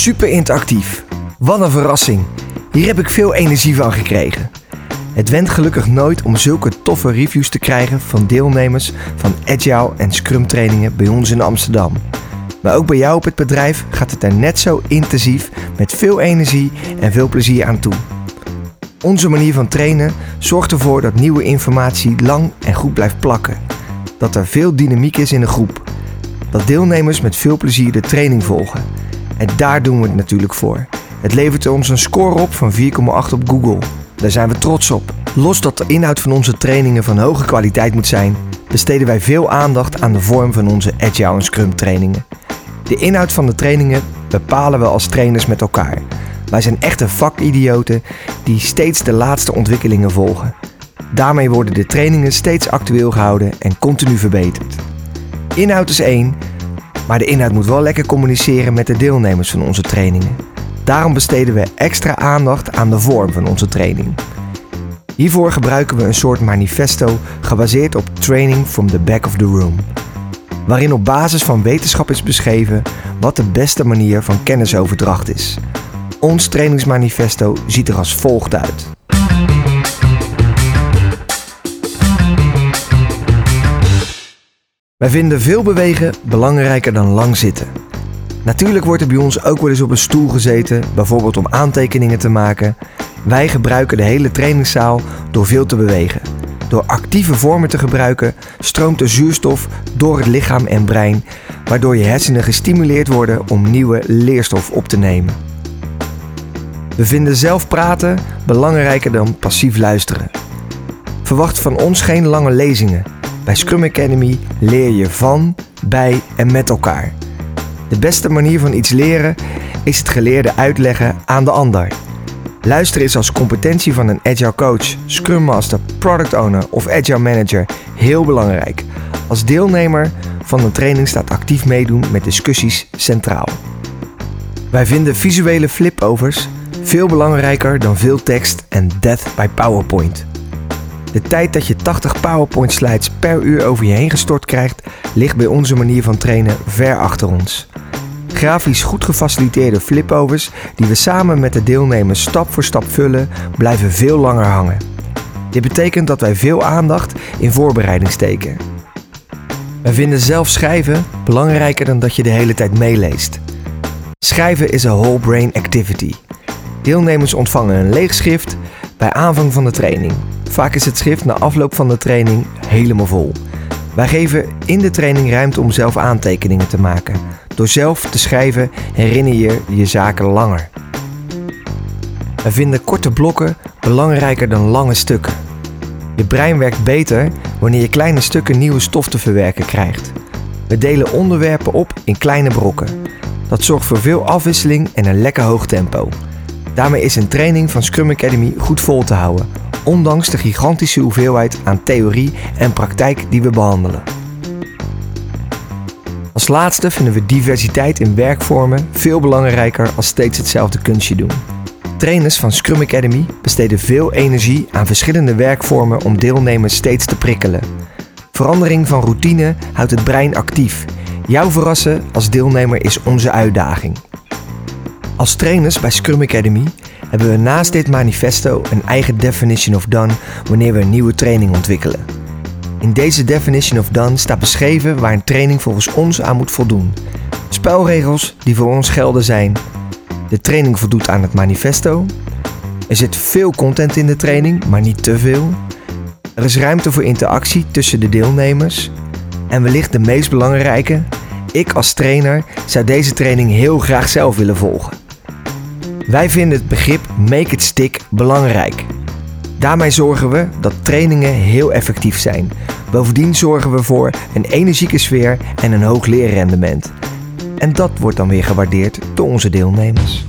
Super interactief. Wat een verrassing. Hier heb ik veel energie van gekregen. Het went gelukkig nooit om zulke toffe reviews te krijgen van deelnemers van Agile en Scrum trainingen bij ons in Amsterdam. Maar ook bij jou op het bedrijf gaat het er net zo intensief met veel energie en veel plezier aan toe. Onze manier van trainen zorgt ervoor dat nieuwe informatie lang en goed blijft plakken. Dat er veel dynamiek is in de groep. Dat deelnemers met veel plezier de training volgen. En daar doen we het natuurlijk voor. Het levert ons een score op van 4,8 op Google. Daar zijn we trots op. Los dat de inhoud van onze trainingen van hoge kwaliteit moet zijn, besteden wij veel aandacht aan de vorm van onze Agile en Scrum trainingen. De inhoud van de trainingen bepalen we als trainers met elkaar. Wij zijn echte vakidioten die steeds de laatste ontwikkelingen volgen. Daarmee worden de trainingen steeds actueel gehouden en continu verbeterd. Inhoud is één, maar de inhoud moet wel lekker communiceren met de deelnemers van onze trainingen. Daarom besteden we extra aandacht aan de vorm van onze training. Hiervoor gebruiken we een soort manifesto gebaseerd op Training from the Back of the Room, waarin op basis van wetenschap is beschreven wat de beste manier van kennisoverdracht is. Ons trainingsmanifesto ziet er als volgt uit. Wij vinden veel bewegen belangrijker dan lang zitten. Natuurlijk wordt er bij ons ook wel eens op een stoel gezeten, bijvoorbeeld om aantekeningen te maken. Wij gebruiken de hele trainingszaal door veel te bewegen. Door actieve vormen te gebruiken stroomt de zuurstof door het lichaam en brein, waardoor je hersenen gestimuleerd worden om nieuwe leerstof op te nemen. We vinden zelf praten belangrijker dan passief luisteren. Verwacht van ons geen lange lezingen. Bij Scrum Academy leer je van, bij en met elkaar. De beste manier van iets leren is het geleerde uitleggen aan de ander. Luisteren is als competentie van een agile coach, scrum master, product owner of agile manager heel belangrijk. Als deelnemer van de training staat actief meedoen met discussies centraal. Wij vinden visuele flipovers veel belangrijker dan veel tekst en death by PowerPoint. De tijd dat je 80 PowerPoint slides per uur over je heen gestort krijgt, ligt bij onze manier van trainen ver achter ons. Grafisch goed gefaciliteerde flipovers die we samen met de deelnemers stap voor stap vullen, blijven veel langer hangen. Dit betekent dat wij veel aandacht in voorbereiding steken. Wij vinden zelf schrijven belangrijker dan dat je de hele tijd meeleest. Schrijven is een whole brain activity. Deelnemers ontvangen een leeg schrift bij aanvang van de training. Vaak is het schrift na afloop van de training helemaal vol. Wij geven in de training ruimte om zelf aantekeningen te maken. Door zelf te schrijven herinner je je zaken langer. We vinden korte blokken belangrijker dan lange stukken. Je brein werkt beter wanneer je kleine stukken nieuwe stof te verwerken krijgt. We delen onderwerpen op in kleine brokken. Dat zorgt voor veel afwisseling en een lekker hoog tempo. Daarmee is een training van Scrum Academy goed vol te houden, ondanks de gigantische hoeveelheid aan theorie en praktijk die we behandelen. Als laatste vinden we diversiteit in werkvormen veel belangrijker als steeds hetzelfde kunstje doen. Trainers van Scrum Academy besteden veel energie aan verschillende werkvormen om deelnemers steeds te prikkelen. Verandering van routine houdt het brein actief. Jou verrassen als deelnemer is onze uitdaging. Als trainers bij Scrum Academy hebben we naast dit manifesto een eigen definition of done wanneer we een nieuwe training ontwikkelen. In deze definition of done staat beschreven waar een training volgens ons aan moet voldoen. Spelregels die voor ons gelden zijn: de training voldoet aan het manifesto. Er zit veel content in de training, maar niet te veel. Er is ruimte voor interactie tussen de deelnemers. En wellicht de meest belangrijke: ik als trainer zou deze training heel graag zelf willen volgen. Wij vinden het begrip make it stick belangrijk. Daarmee zorgen we dat trainingen heel effectief zijn. Bovendien zorgen we voor een energieke sfeer en een hoog leerrendement. En dat wordt dan weer gewaardeerd door onze deelnemers.